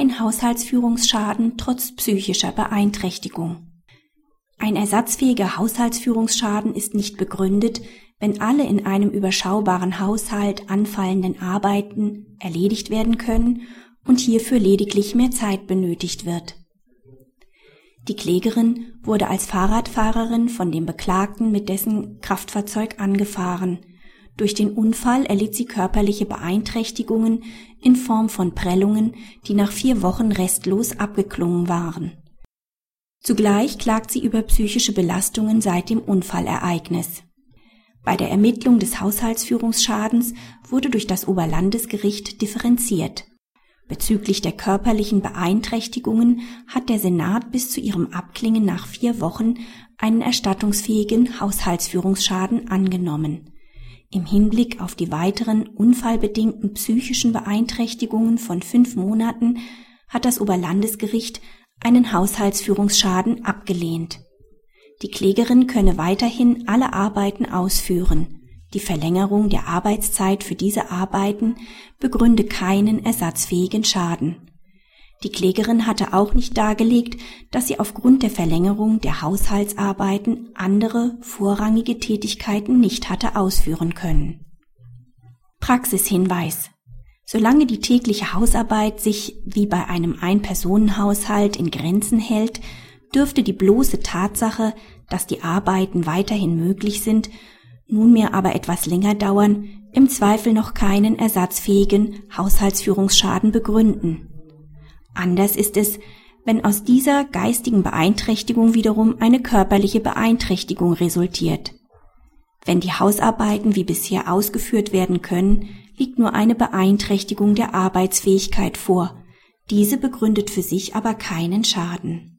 kein Haushaltsführungsschaden trotz psychischer Beeinträchtigung. Ein ersatzfähiger Haushaltsführungsschaden ist nicht begründet, wenn alle in einem überschaubaren Haushalt anfallenden Arbeiten erledigt werden können und hierfür lediglich mehr Zeit benötigt wird. Die Klägerin wurde als Fahrradfahrerin von dem Beklagten mit dessen Kraftfahrzeug angefahren. Durch den Unfall erlitt sie körperliche Beeinträchtigungen in Form von Prellungen, die nach vier Wochen restlos abgeklungen waren. Zugleich klagt sie über psychische Belastungen seit dem Unfallereignis. Bei der Ermittlung des Haushaltsführungsschadens wurde durch das Oberlandesgericht differenziert. Bezüglich der körperlichen Beeinträchtigungen hat der Senat bis zu ihrem Abklingen nach vier Wochen einen erstattungsfähigen Haushaltsführungsschaden angenommen. Im Hinblick auf die weiteren unfallbedingten psychischen Beeinträchtigungen von fünf Monaten hat das Oberlandesgericht einen Haushaltsführungsschaden abgelehnt. Die Klägerin könne weiterhin alle Arbeiten ausführen. Die Verlängerung der Arbeitszeit für diese Arbeiten begründe keinen ersatzfähigen Schaden. Die Klägerin hatte auch nicht dargelegt, dass sie aufgrund der Verlängerung der Haushaltsarbeiten andere vorrangige Tätigkeiten nicht hatte ausführen können. Praxishinweis Solange die tägliche Hausarbeit sich wie bei einem Ein-Personen-Haushalt in Grenzen hält, dürfte die bloße Tatsache, dass die Arbeiten weiterhin möglich sind, nunmehr aber etwas länger dauern, im Zweifel noch keinen ersatzfähigen Haushaltsführungsschaden begründen. Anders ist es, wenn aus dieser geistigen Beeinträchtigung wiederum eine körperliche Beeinträchtigung resultiert. Wenn die Hausarbeiten wie bisher ausgeführt werden können, liegt nur eine Beeinträchtigung der Arbeitsfähigkeit vor. Diese begründet für sich aber keinen Schaden